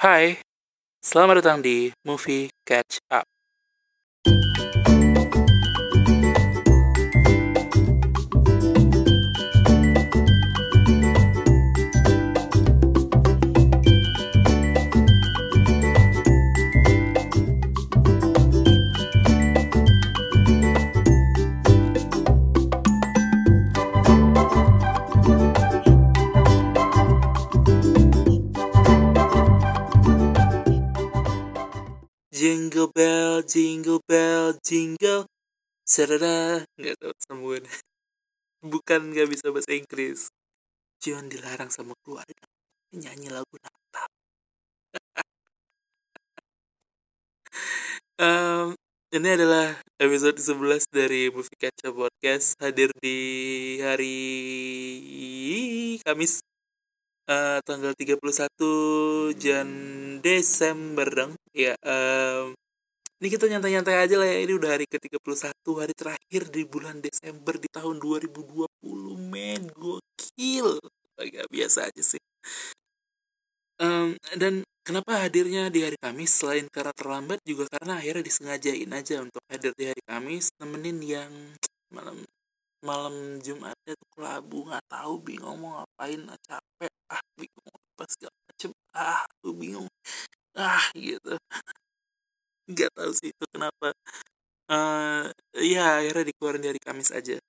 Hai, selamat datang di Movie Catch Up. Jingle bell, jingle bell, jingle. Serada, nggak tahu sambungan. Bukan nggak bisa bahasa Inggris. Jangan dilarang sama keluarga nyanyi lagu Natal. Em, ini adalah episode 11 dari Movie Kaca Podcast hadir di hari Kamis eh, tanggal 31 Jan Desember dong. Ya, em, ini kita nyantai-nyantai aja lah ya. Ini udah hari ke-31, hari terakhir di bulan Desember di tahun 2020, men. Gokil. Agak biasa aja sih. Em, dan kenapa hadirnya di hari Kamis selain karena terlambat juga karena akhirnya disengajain aja untuk hadir di hari Kamis nemenin yang malam malam Jumatnya tuh kelabu nggak tahu bingung mau ngapain capek ah bingung apa segala macem ah tuh bingung. Ah gitu. Nggak tahu sih itu kenapa. Eh ya akhirnya dikeluarin dari Kamis aja.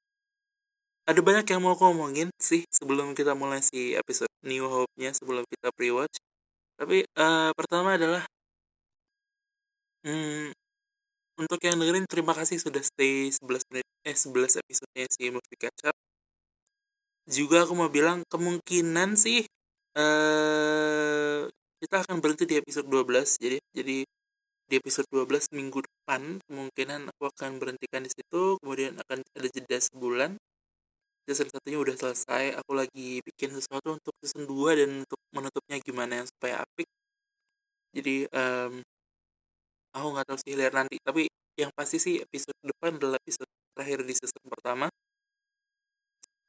Ada banyak yang mau aku ngomongin sih sebelum kita mulai si episode New Hope-nya sebelum kita pre-watch. Tapi eh, pertama adalah hmm, untuk yang dengerin terima kasih sudah stay 11 menit eh 11 episode-nya si Catch Up juga aku mau bilang kemungkinan sih eh kita akan berhenti di episode 12 jadi jadi di episode 12 minggu depan kemungkinan aku akan berhentikan di situ kemudian akan ada jeda sebulan. Season satunya udah selesai aku lagi bikin sesuatu untuk season 2 dan untuk menutupnya gimana supaya apik. Jadi em, aku nggak tahu sih lihat nanti. Tapi yang pasti sih episode depan adalah episode terakhir di season pertama.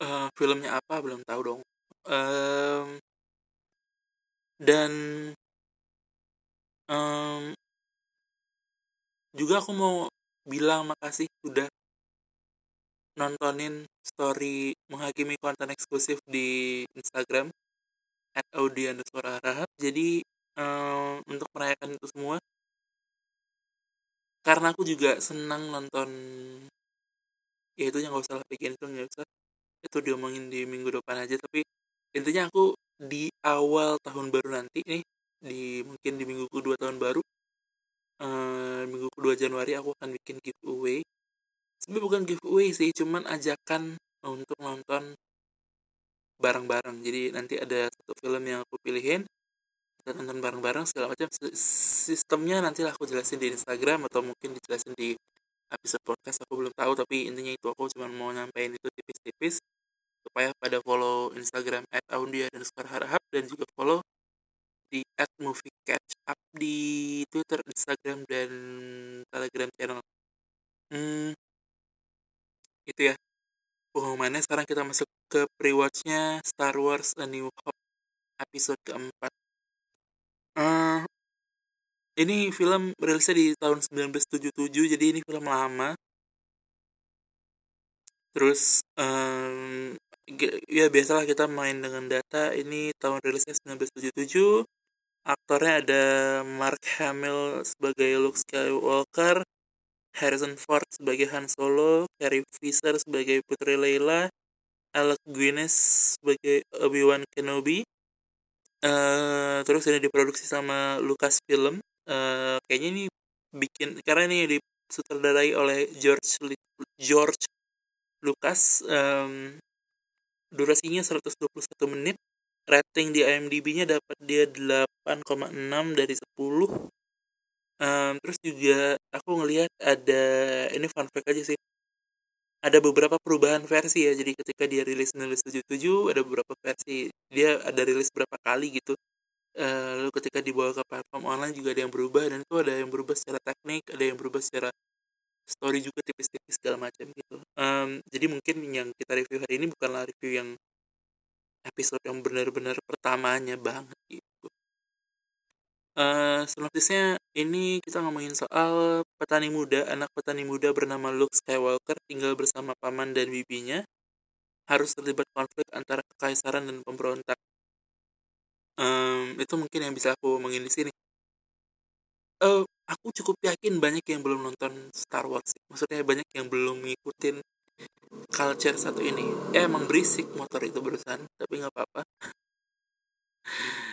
Eh, filmnya apa? Belum tahu dong. Em, dan em, juga aku mau bilang makasih sudah nontonin story menghakimi konten eksklusif di Instagram at Audi underscore Harahap. Jadi em, untuk merayakan itu semua karena aku juga senang nonton ya itu yang gak usah lah bikin itu nggak usah itu diomongin di minggu depan aja tapi intinya aku di awal tahun baru nanti nih di mungkin di minggu kedua tahun baru eh, minggu kedua Januari aku akan bikin giveaway. Sebenarnya bukan giveaway sih cuman ajakan untuk nonton bareng-bareng. Jadi nanti ada satu film yang aku pilihin kita nonton bareng-bareng segala macam. Si- sistemnya nanti aku jelasin di Instagram atau mungkin dijelasin di episode podcast aku belum tahu. Tapi intinya itu aku cuma mau nyampein itu tipis-tipis supaya pada follow Instagram at Aundia dan Harahap dan juga follow di at movie catch up di Twitter, Instagram dan Telegram channel. Hmm, itu ya pengumumannya. Sekarang kita masuk ke pre-watchnya Star Wars A New Hope episode keempat. Eh, ini film rilisnya di tahun 1977 jadi ini film lama. Terus ge- ya biasalah kita main dengan data. Ini tahun rilisnya 1977. Aktornya ada Mark Hamill sebagai Luke Skywalker, Harrison Ford sebagai Han Solo, Carrie Fisher sebagai Putri Leila, Alec Guinness sebagai Obi-Wan Kenobi. eh terus ini diproduksi sama Lucasfilm. eh kayaknya ini bikin karena ini disutradarai oleh George George Lucas. em, durasinya 121 menit. Rating di IMDb-nya dapat dia 8,6 dari 10. Em, terus juga aku ngelihat ada ini fun fact aja sih. Ada beberapa perubahan versi ya. Jadi ketika dia rilis 1977 ada beberapa versi. Dia ada rilis berapa kali gitu. Eh, lalu ketika dibawa ke platform online juga ada yang berubah dan itu ada yang berubah secara teknik, ada yang berubah secara story juga tipis-tipis segala macam gitu. Em, jadi mungkin yang kita review hari ini bukanlah review yang episode yang benar-benar pertamanya banget gitu. uh, sinopsisnya ini kita ngomongin soal petani muda anak petani muda bernama Luke Skywalker tinggal bersama paman dan bibinya harus terlibat konflik antara kekaisaran dan pemberontak um, itu mungkin yang bisa aku omongin di sini uh, aku cukup yakin banyak yang belum nonton Star Wars maksudnya banyak yang belum ngikutin culture satu ini. Ya emang berisik motor itu barusan tapi nggak apa-apa.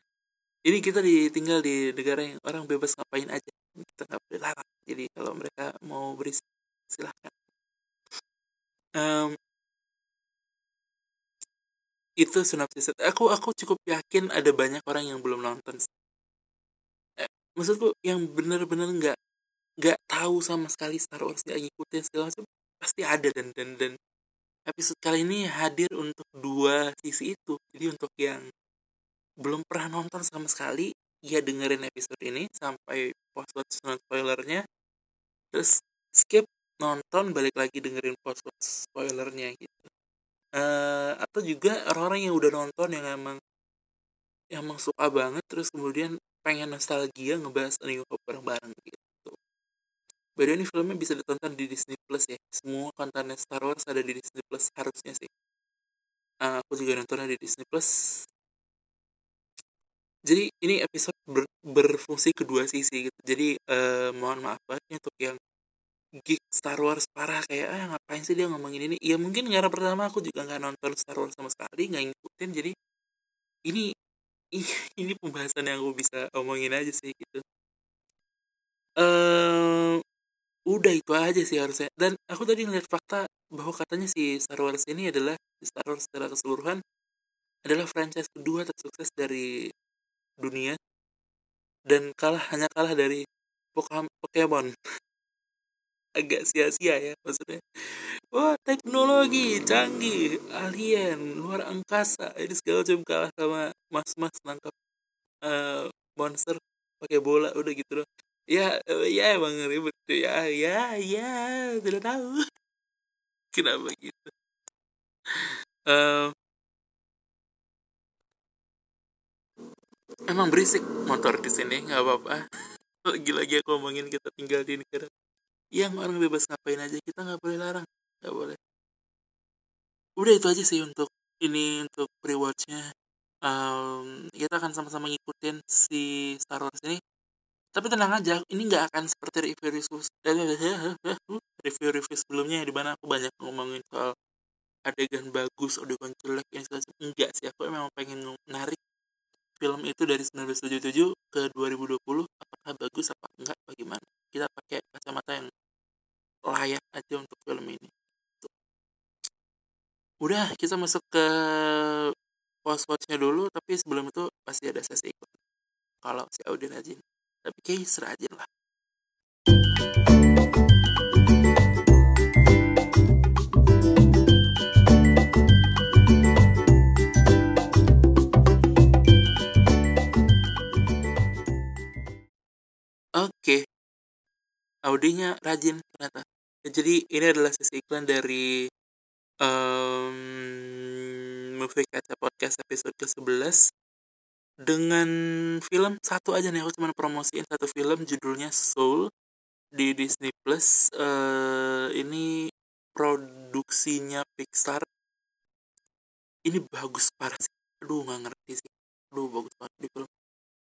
Ini kita ditinggal di negara yang orang bebas ngapain aja. Kita nggak boleh larang. Jadi kalau mereka mau berisik silahkan. Um, itu sinopsis. Aku aku cukup yakin ada banyak orang yang belum nonton maksudku yang bener-bener nggak nggak tahu sama sekali Star Wars nggak ngikutin segala macam pasti ada. Dan dan dan episode kali ini hadir untuk dua sisi itu. Jadi untuk yang belum pernah nonton sama sekali ya dengerin episode ini sampai post spoilernya. Terus skip nonton balik lagi dengerin post spoilernya gitu. Uh, atau juga orang-orang yang udah nonton yang emang yang emang suka banget terus kemudian pengen nostalgia ngebahas New Hope bareng-bareng gitu. By the way, ini filmnya bisa ditonton di Disney Plus ya. Semua kontennya Star Wars ada di Disney Plus harusnya sih. Uh, aku juga nontonnya di Disney Plus. Jadi ini episode ber, berfungsi kedua sisi gitu. Jadi uh, mohon maaf banget untuk yang geek Star Wars parah kayak ah ngapain sih dia ngomongin ini ya mungkin karena pertama aku juga nggak nonton Star Wars sama sekali nggak ngikutin jadi ini ini pembahasan yang aku bisa omongin aja sih gitu. Uh, udah itu aja sih harusnya. Dan aku tadi ngeliat fakta bahwa katanya si Star Wars ini adalah Star Wars secara keseluruhan adalah franchise kedua tersukses dari dunia dan kalah hanya kalah dari Pokemon agak sia-sia ya maksudnya. Wah teknologi canggih alien luar angkasa. Ini segala macam kalah sama mas-mas nangkap uh, monster pakai bola udah gitu loh ya uh, ya emang ribet ya ya ya tidak tahu. Kenapa gitu? Uh, emang berisik motor di sini nggak apa-apa. Lagi-lagi aku ngomongin kita tinggal di negara yang orang bebas ngapain aja kita nggak boleh larang nggak boleh. Udah itu aja sih untuk ini untuk rewatchnya um, kita akan sama-sama ngikutin si Star Wars ini. Tapi tenang aja ini nggak akan seperti review-review review-review sebelumnya di mana aku banyak ngomongin soal adegan bagus adegan jelek yang segala enggak sih aku memang pengen narik film itu dari 1977 ke 2020 apakah bagus apa enggak bagaimana. Kita pakai kacamata yang layak aja untuk film ini udah kita masuk ke post watchnya dulu tapi sebelum itu pasti ada sesi ikut kalau si Audi rajin. Tapi kayak serajin lah. Oke, Audinya rajin ternyata. Jadi ini adalah sesi iklan dari um, Movie Kaca Podcast episode ke-11 dengan film satu aja nih aku cuma promosiin satu film judulnya Soul di Disney Plus. Uh, ini produksinya Pixar. Ini bagus parah sih. Aduh nggak ngerti sih. Aduh bagus banget di film.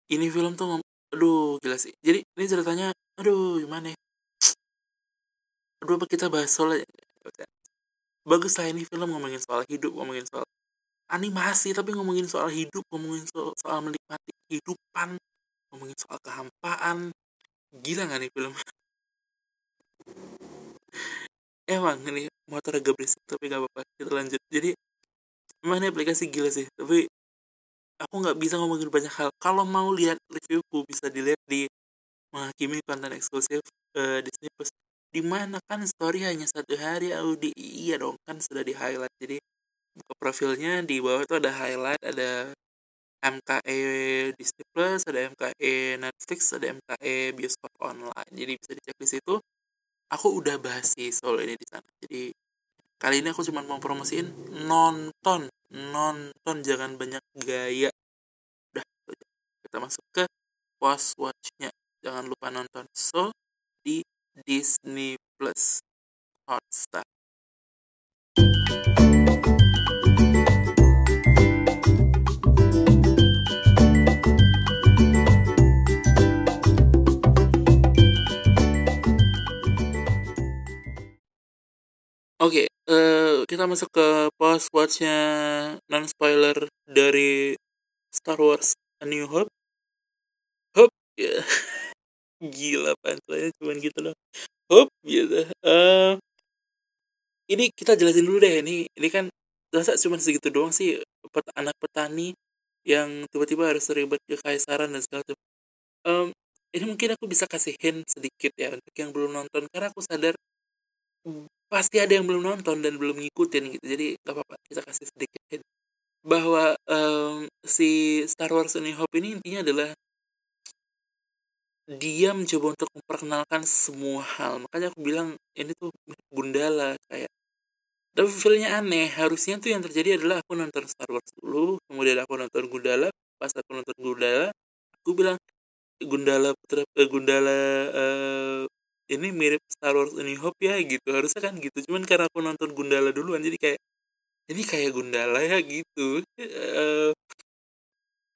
Ini film tuh aduh gila sih. Jadi ini ceritanya aduh gimana ya? Aduh apa kita bahas soal bagus lah ini film ngomongin soal hidup ngomongin soal animasi tapi ngomongin soal hidup ngomongin soal, soal menikmati kehidupan ngomongin soal kehampaan. Gila gak nih film? Emang ini motor agak berisik tapi gak apa-apa kita lanjut. Jadi emang ini aplikasi gila sih tapi aku nggak bisa ngomongin banyak hal. Kalau mau lihat reviewku bisa dilihat di menghakimi konten eksklusif uh, Disney Plus. Di mana? Kan story hanya satu hari Audi. Iya dong kan sudah di highlight. Jadi buka profilnya di bawah itu ada highlight ada MKE Disney Plus ada MKE Netflix ada MKE bioskop online. Jadi bisa dicek di situ. Aku udah bahas sih soal ini di sana. Jadi kali ini aku cuma mau promosiin nonton nonton jangan banyak gaya. Udah kita masuk ke post watchnya. Jangan lupa nonton. So di Disney Plus. Hotstar. Oke, uh, kita masuk ke post watchnya non spoiler dari Star Wars A New Hope. Hope, ya. Gila panselnya cuman gitu loh. Hope gitu. Uh, ini kita jelasin dulu deh. Ini ini kan rasa cuma segitu doang sih pet, anak petani yang tiba-tiba harus terlibat ke kaisaran dan segala macam. Um, ini mungkin aku bisa kasih hint sedikit ya untuk yang belum nonton karena aku sadar pasti ada yang belum nonton dan belum ngikutin gitu. Jadi gak apa-apa kita kasih sedikit bahwa um, si Star Wars New Hope ini intinya adalah dia mencoba untuk memperkenalkan semua hal. Makanya aku bilang ini tuh Gundala kayak. Tapi feelnya aneh. Harusnya tuh yang terjadi adalah aku nonton Star Wars dulu kemudian aku nonton Gundala. Pas aku nonton Gundala aku bilang Gundala putra eh, Gundala uh, ini mirip Star Wars New Hope ya gitu. Harusnya kan gitu. Cuman karena aku nonton Gundala duluan jadi kayak ini kayak Gundala ya gitu. Uh,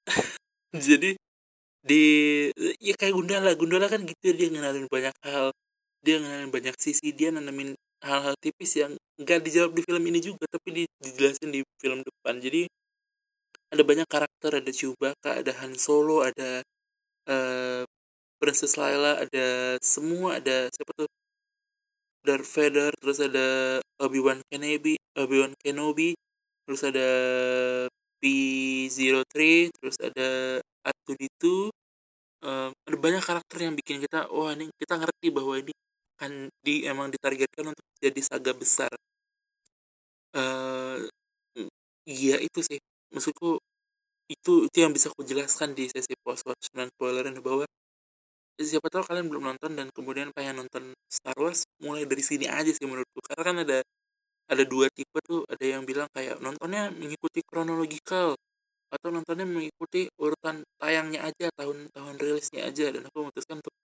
jadi di ya kayak Gundala. Gundala kan gitu dia ngenalin banyak hal. Dia ngenalin banyak sisi. Dia nanamin hal-hal tipis yang nggak dijawab di film ini juga tapi di, dijelasin di film depan. Jadi ada banyak karakter. Ada Chewbacca ada Han Solo ada uh, Princess Laila ada semua ada siapa tuh? Darth Vader terus ada Obi Wan Kenobi Obi Wan Kenobi terus ada P03 terus ada R2D2 um, ada banyak karakter yang bikin kita wah oh, ini kita ngerti bahwa ini kan di emang ditargetkan untuk jadi saga besar. Uh, iya itu sih. Maksudku itu itu yang bisa aku jelaskan di sesi post watch dan spoilerin bahwa siapa tahu kalian belum nonton dan kemudian pengen nonton Star Wars mulai dari sini aja sih menurutku. Karena kan ada ada dua tipe tuh ada yang bilang kayak nontonnya mengikuti kronologikal atau nontonnya mengikuti urutan tayangnya aja tahun-tahun rilisnya aja. Dan aku memutuskan untuk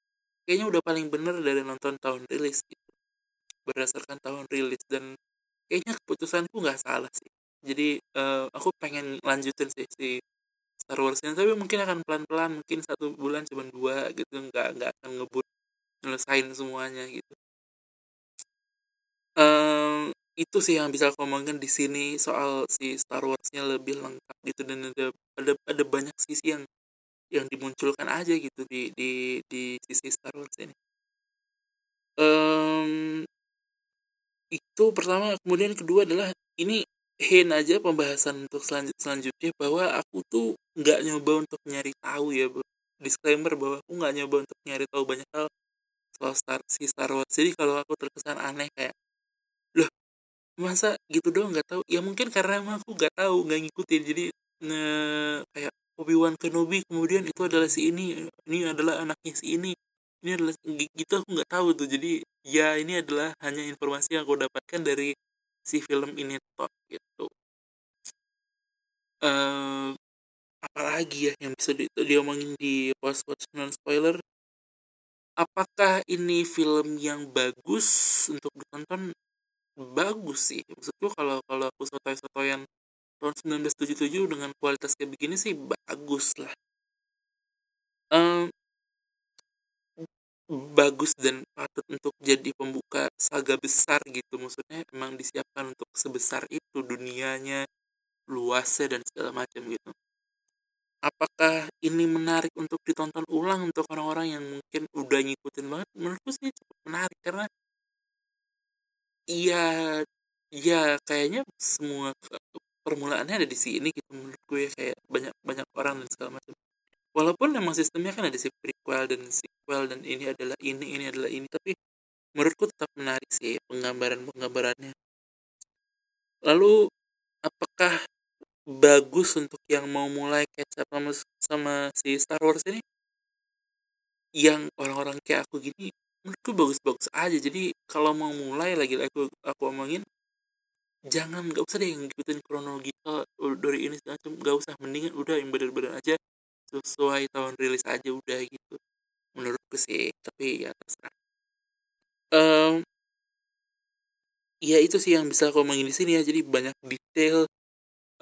kayaknya udah paling bener dari nonton tahun rilis gitu berdasarkan tahun rilis. Dan kayaknya keputusanku nggak salah sih. Jadi uh, aku pengen lanjutin sih si Star Warsnya tapi mungkin akan pelan-pelan mungkin satu bulan cuma dua gitu nggak nggak akan ngebut nyelesain semuanya gitu. Um, itu sih yang bisa aku ngomongin di sini soal si Star Warsnya lebih lengkap gitu dan ada ada ada banyak sisi yang yang dimunculkan aja gitu di di di sisi Star Wars ini. Um, itu pertama kemudian kedua adalah ini hint aja pembahasan untuk selanjut selanjutnya bahwa aku tuh nggak nyoba untuk nyari tahu ya disclaimer bahwa aku nggak nyoba untuk nyari tahu banyak hal soal Star si Star Wars. Jadi kalau aku terkesan aneh kayak loh masa gitu doang nggak tahu? Ya mungkin karena emang aku nggak tahu nggak ngikutin. Jadi nge, kayak Obi Wan Kenobi kemudian itu adalah si ini ini adalah anaknya si ini ini adalah gitu aku nggak tahu tuh. Jadi ya ini adalah hanya informasi yang aku dapatkan dari si film ini toh gitu. Uh, apalagi ya yang bisa di, diomongin di post watch non spoiler. Apakah ini film yang bagus untuk ditonton? Bagus sih. Maksudku kalau kalau aku sotoy-sotoyan tahun 1977 dengan kualitas kayak begini sih bagus lah. Um, bagus dan patut untuk jadi pembuka saga besar gitu. Maksudnya emang disiapkan untuk sebesar itu dunianya luasnya dan segala macam gitu apakah ini menarik untuk ditonton ulang untuk orang-orang yang mungkin udah ngikutin banget? Menurutku sih cukup menarik karena iya ya kayaknya semua permulaannya ada di sini gitu menurut gue ya kayak banyak banyak orang dan segala macam. Walaupun memang sistemnya kan ada si prequel dan sequel dan ini adalah ini ini adalah ini tapi menurutku tetap menarik sih penggambaran penggambarannya lalu apakah bagus untuk yang mau mulai catch up sama, sama si Star Wars ini. Yang orang-orang kayak aku gini menurutku bagus-bagus aja. Jadi kalau mau mulai lagi aku aku omongin jangan nggak usah deh ngikutin kronologi eh, dari ini macam. Nggak usah mendingan udah yang bener-bener aja sesuai tahun rilis aja udah gitu. Menurutku sih tapi ya terserah. Um, ya itu sih yang bisa aku omongin di sini ya. Jadi banyak detail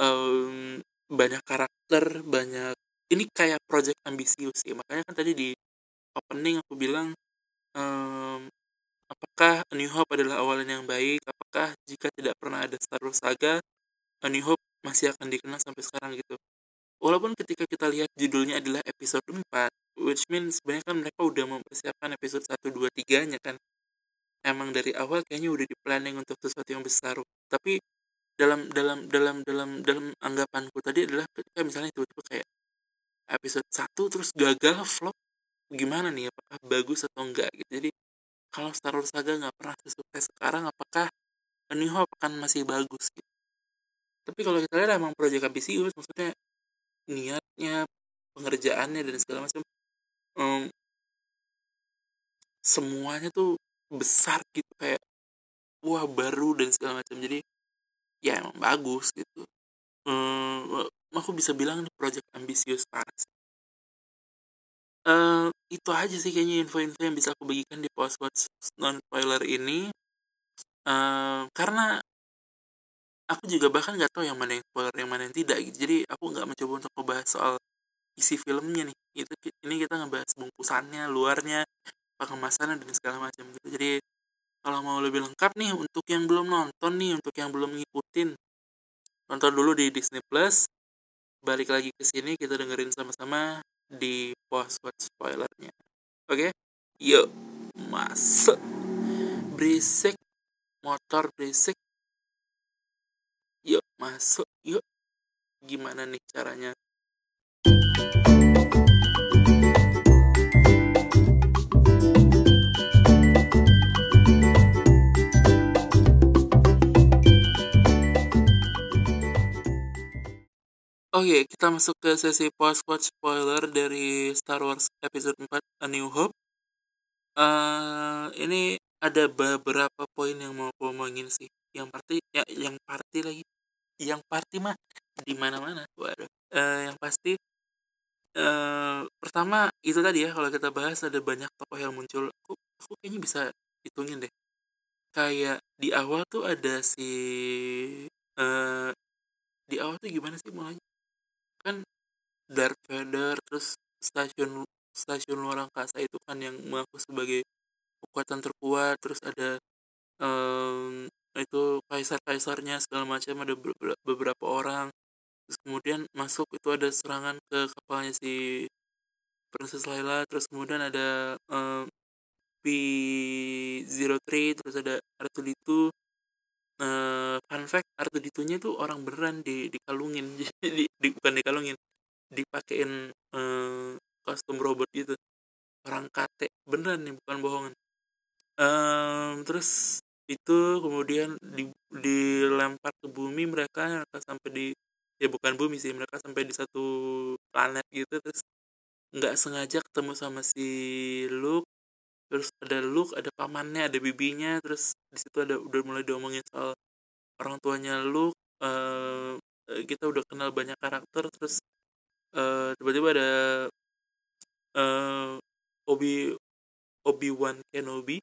um, banyak karakter banyak ini kayak project ambisius ya makanya kan tadi di opening aku bilang um, apakah A New Hope adalah awalan yang baik? Apakah jika tidak pernah ada Star Wars Saga A New Hope masih akan dikenal sampai sekarang gitu? Walaupun ketika kita lihat judulnya adalah episode 4 which means sebenarnya kan mereka udah mempersiapkan episode 1, 2, 3 nya kan. Emang dari awal kayaknya udah di planning untuk sesuatu yang besar. Tapi dalam dalam dalam dalam dalam anggapanku tadi adalah ketika misalnya tiba-tiba kayak episode 1 terus gagal flop gimana nih? Apakah bagus atau enggak gitu? Jadi kalau Star Wars Saga nggak pernah sesukses sekarang apakah A New Hope akan masih bagus gitu? Tapi kalau kita lihat emang proyek ambisius maksudnya niatnya pengerjaannya dan segala macam um, semuanya tuh besar gitu kayak wah baru dan segala macam. Jadi ya emang bagus gitu. Um, aku bisa bilang ini project ambisius parah uh, itu aja sih kayaknya info-info yang bisa aku bagikan di post watch non spoiler ini. Uh, karena aku juga bahkan nggak tahu yang mana yang spoiler yang mana yang tidak gitu. Jadi aku nggak mencoba untuk membahas soal isi filmnya nih. Itu ini kita ngebahas bungkusannya luarnya pengemasannya dan segala macam gitu. Jadi kalau mau lebih lengkap nih untuk yang belum nonton nih untuk yang belum ngikutin nonton dulu di Disney Plus. Balik lagi ke sini kita dengerin sama-sama di watch spoilernya. Oke? Okay? yuk masuk. Berisik. Motor berisik. Yuk masuk. Yuk. Gimana nih caranya Oke, okay, kita masuk ke sesi post-watch spoiler dari Star Wars Episode 4 A New Hope. Uh, ini ada beberapa poin yang mau aku omongin sih. Yang pasti, ya, yang pasti lagi, yang pasti mah di mana-mana. Waduh. Uh, yang pasti, uh, pertama itu tadi ya kalau kita bahas ada banyak tokoh yang muncul. Aku, aku kayaknya bisa hitungin deh. Kayak di awal tuh ada si uh, di awal tuh gimana sih mulanya? Kan Darth Vader terus stasiun stasiun luar angkasa itu kan yang mengaku sebagai kekuatan terkuat terus ada um, itu kaisar-kaisarnya segala macam ada beberapa orang. Terus kemudian masuk itu ada serangan ke kapalnya si Princess Laila terus kemudian ada um, P03 terus ada R2D2 uh, fun fact R2D2 tuh orang beneran di dikalungin. Jadi di, bukan dikalungin dipakein uh, kostum robot gitu. Orang kate beneran nih bukan bohongan. Um, terus itu kemudian di, dilempar ke bumi mereka mereka sampai di ya bukan bumi sih mereka sampai di satu planet gitu. Terus nggak sengaja ketemu sama si Luke terus ada Luke ada pamannya ada bibinya terus di situ ada udah mulai diomongin soal orang tuanya Luke uh, kita udah kenal banyak karakter terus uh, tiba-tiba ada uh, Obi Obi Wan Kenobi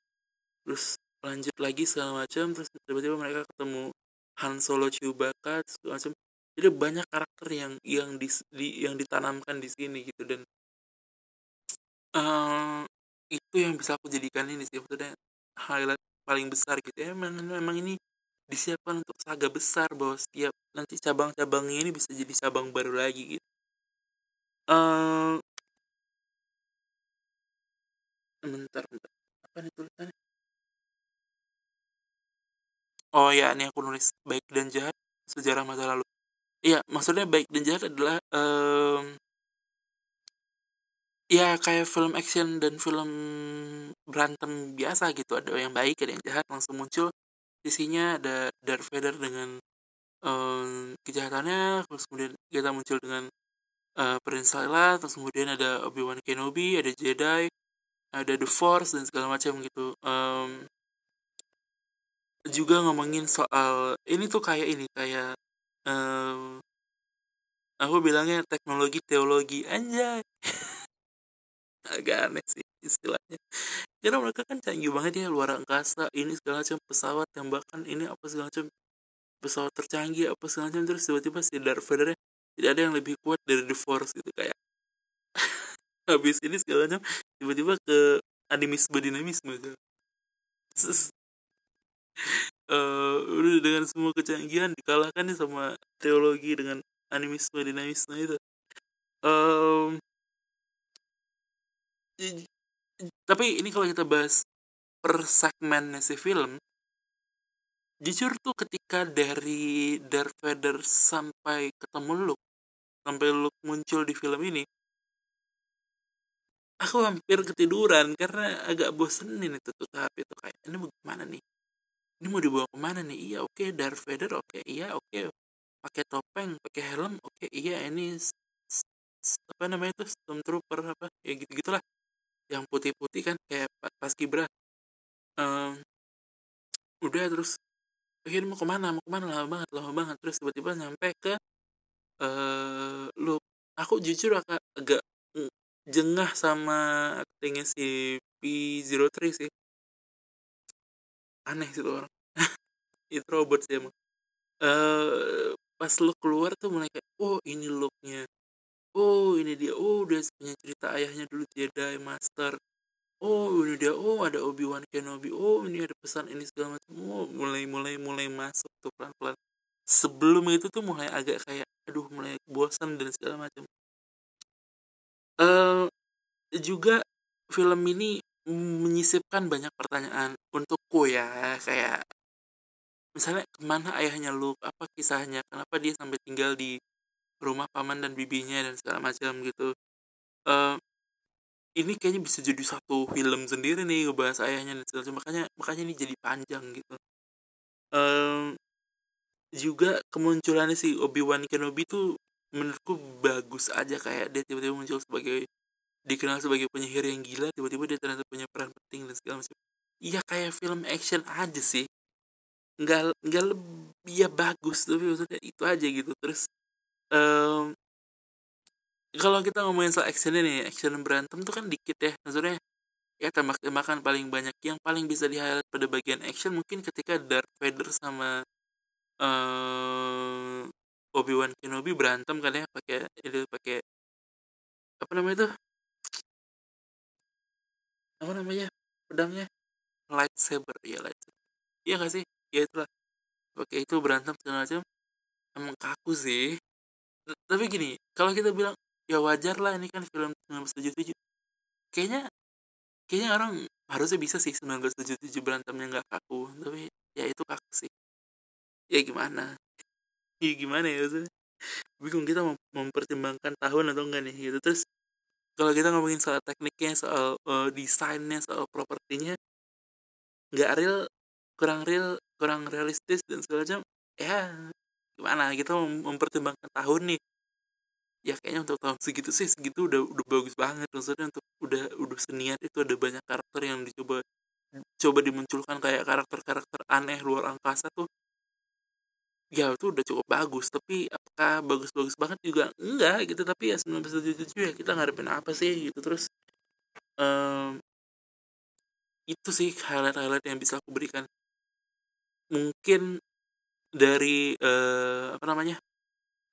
terus lanjut lagi segala macam terus tiba-tiba mereka ketemu Han Solo Chewbacca segala macam jadi banyak karakter yang yang di, di yang ditanamkan di sini gitu dan uh, itu yang bisa aku jadikan ini sih maksudnya highlight paling besar gitu. Ya emang memang ini disiapkan untuk saga besar bahwa setiap nanti cabang-cabangnya ini bisa jadi cabang baru lagi gitu. Uh, bentar bentar. Apa nih tulisannya? Oh ya ini aku nulis baik dan jahat sejarah masa lalu. Iya maksudnya baik dan jahat adalah um, ya kayak film action dan film berantem biasa gitu. Ada yang baik ada yang jahat langsung muncul. Sisinya ada Darth Vader dengan um, kejahatannya terus kemudian kita muncul dengan uh, Prince Leia terus kemudian ada Obi Wan Kenobi ada Jedi ada The Force dan segala macam gitu. Um, juga ngomongin soal ini tuh kayak ini kayak um, aku bilangnya teknologi teologi aja agak aneh sih istilahnya karena mereka kan canggih banget ya luar angkasa ini segala macam pesawat tembakan ini apa segala macam pesawat tercanggih apa segala macam terus tiba-tiba si Darth Vader tidak ada yang lebih kuat dari The Force gitu kayak habis ini segala macam tiba-tiba ke animisme dinamisme gitu. Terus, uh, dengan semua kecanggihan dikalahkan nih sama teologi dengan animisme dinamisme itu um, tapi ini kalau kita bahas per segmennya si film jujur tuh ketika dari Darth Vader sampai ketemu Luke sampai Luke muncul di film ini aku hampir ketiduran karena agak bosenin itu tuh tahap itu kayak ini mau gimana nih ini mau dibawa ke mana nih iya oke okay, Darth Vader oke okay, iya oke okay. pakai topeng pakai helm oke okay, iya ini apa namanya itu stormtrooper apa ya gitu gitulah yang putih-putih kan kayak pas kibra um, udah terus akhirnya mau ke mana? Mau ke mana? Lama banget lama banget. Terus tiba-tiba nyampe ke uh, lu aku jujur agak agak jengah sama aktingnya si P03 sih. Aneh sih tuh orang. Itu robot sih emang. Uh, pas lu keluar tuh mulai kayak oh ini looknya oh ini dia. Oh udah punya cerita ayahnya dulu Jedi Master. Oh ini dia. Oh ada Obi Wan Kenobi. Oh ini ada pesan ini segala macam. Oh mulai mulai mulai masuk tuh pelan pelan sebelum itu tuh mulai agak kayak aduh mulai bosan dan segala macam. Uh, juga film ini menyisipkan banyak pertanyaan untukku ya kayak misalnya ke mana ayahnya Luke? Apa kisahnya? Kenapa dia sampai tinggal di rumah paman dan bibinya dan segala macam gitu. Uh, ini kayaknya bisa jadi satu film sendiri nih ngebahas ayahnya dan segala macam makanya makanya ini jadi panjang gitu. Um, juga kemunculannya si Obi Wan Kenobi tuh menurutku bagus aja kayak dia tiba-tiba muncul sebagai dikenal sebagai penyihir yang gila tiba-tiba dia ternyata punya peran penting dan segala macam. Iya kayak film action aja sih. Nggak nggak lebih ya bagus tapi maksudnya itu aja gitu. Terus um, kalau kita ngomongin soal action ini action berantem tuh kan dikit ya. Maksudnya ya tembak-tembakan paling banyak yang paling bisa di highlight pada bagian action mungkin ketika Darth Vader sama uh, Obi Wan Kenobi berantem kan ya pakai itu pakai apa namanya itu apa namanya? Pedangnya? Lightsaber ya lightsaber. Iya gak sih? Ya itulah. Oke itu berantem segala macam. Emang kaku sih tapi gini kalau kita bilang ya wajar lah ini kan film 1977 kayaknya kayaknya orang harusnya bisa sih 1977 berantemnya nggak kaku tapi ya itu kaku sih. Ya gimana? Ya gimana ya maksudnya? Bingung kita mem mempertimbangkan tahun atau enggak nih gitu. Terus kalau kita ngomongin soal tekniknya soal uh, desainnya soal propertinya nggak real kurang real kurang realistis dan segala macam ya gimana? Kita mem mempertimbangkan tahun nih. Ya kayaknya untuk tahun segitu sih segitu udah udah bagus banget. Maksudnya untuk udah udah seniat itu ada banyak karakter yang dicoba coba dimunculkan kayak karakter-karakter aneh luar angkasa tuh ya itu udah cukup bagus. Tapi apakah bagus-bagus banget juga enggak gitu. Tapi ya 1977 ya kita ngarepin apa sih gitu. Terus um, itu sih highlight-highlight yang bisa aku berikan mungkin dari uh, apa namanya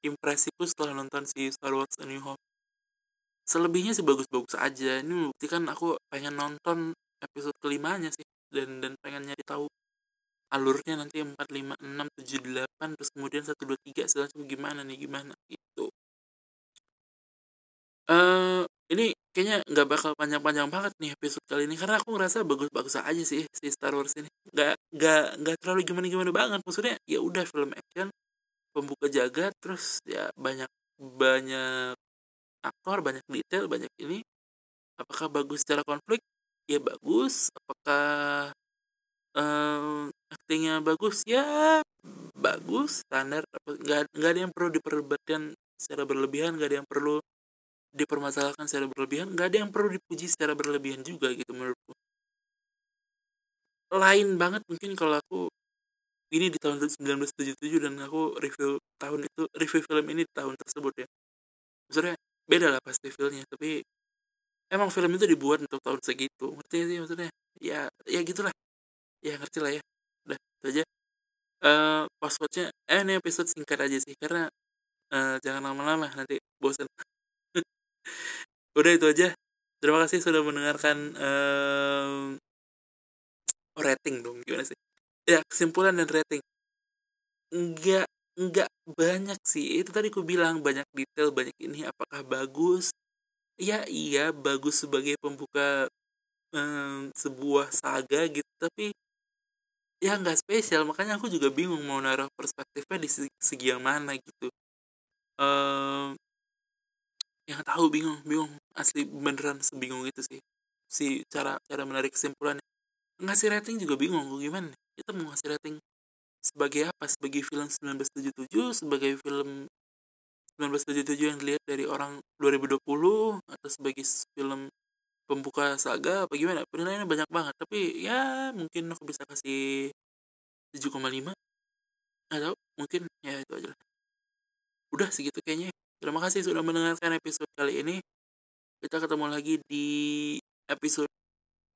impresiku setelah nonton si Star Wars A New Hope. Selebihnya sih bagus-bagus aja. Ini membuktikan aku pengen nonton episode kelimanya sih dan dan pengen nyari tahu alurnya nanti 4, 5, 6, 7, 8 terus kemudian 1, 2, 3 selanjutnya gimana nih gimana gitu. Uh, ini kayaknya nggak bakal panjang-panjang banget nih episode kali ini karena aku ngerasa bagus-bagus aja sih si Star Wars ini. Nggak nggak nggak terlalu gimana-gimana banget maksudnya ya udah film action pembuka jagat terus ya banyak banyak aktor banyak detail banyak ini. Apakah bagus secara konflik? Ya bagus. Apakah um, aktingnya bagus? Ya bagus standar. Nggak nggak ada yang perlu diperdebatkan secara berlebihan nggak ada yang perlu dipermasalahkan secara berlebihan nggak ada yang perlu dipuji secara berlebihan juga gitu menurutku. Lain banget mungkin kalau aku ini di tahun 1977 dan aku review tahun itu review film ini di tahun tersebut ya. Maksudnya beda lah pasti filmnya tapi emang film itu dibuat untuk tahun segitu ngerti sih maksudnya? Ya ya gitulah. Ya ngerti lah ya. Udah itu aja. Uh, passwordnya eh ini episode singkat aja sih karena uh, jangan lama-lama nanti bosan udah itu aja. Terima kasih sudah mendengarkan uh, rating dong gimana sih? Ya kesimpulan dan rating. Enggak enggak banyak sih. Itu tadi aku bilang banyak detail banyak ini apakah bagus? Ya iya bagus sebagai pembuka um, sebuah saga gitu tapi ya nggak spesial. Makanya aku juga bingung mau naruh perspektifnya di segi yang mana gitu. Um, yang tahu bingung bingung. Asli beneran sebingung itu sih. Si cara cara menarik kesimpulannya. Ngasih rating juga bingung gimana kita mau ngasih rating sebagai apa? Sebagai film 1977 sebagai film 1977 yang dilihat dari orang 2020 atau sebagai film pembuka saga apa gimana? Penilaiannya banyak banget. Tapi ya mungkin aku bisa kasih 7,5 atau mungkin ya itu aja udah segitu kayaknya terima kasih sudah mendengarkan episode kali ini. Kita ketemu lagi di episode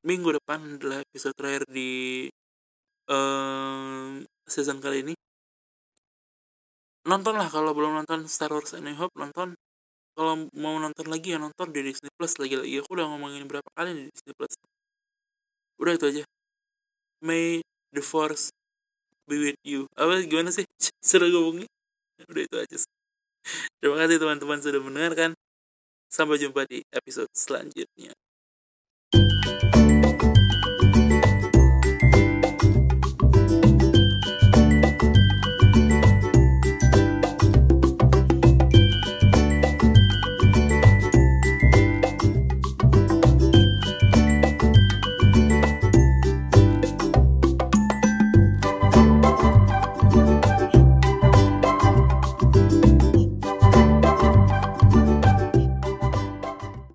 minggu depan adalah episode terakhir di um, season kali ini. Nonton lah kalau belum nonton Star Wars A New Hope nonton. Kalau mau nonton lagi ya nonton di Disney Plus lagi-lagi aku udah ngomongin berapa kali di Disney Plus. Udah itu aja. May the Force be with you. Apa gimana sih? Sudah ngomongnya. Udah itu aja terima kasih teman-teman sudah mendengarkan. Sampai jumpa di episode selanjutnya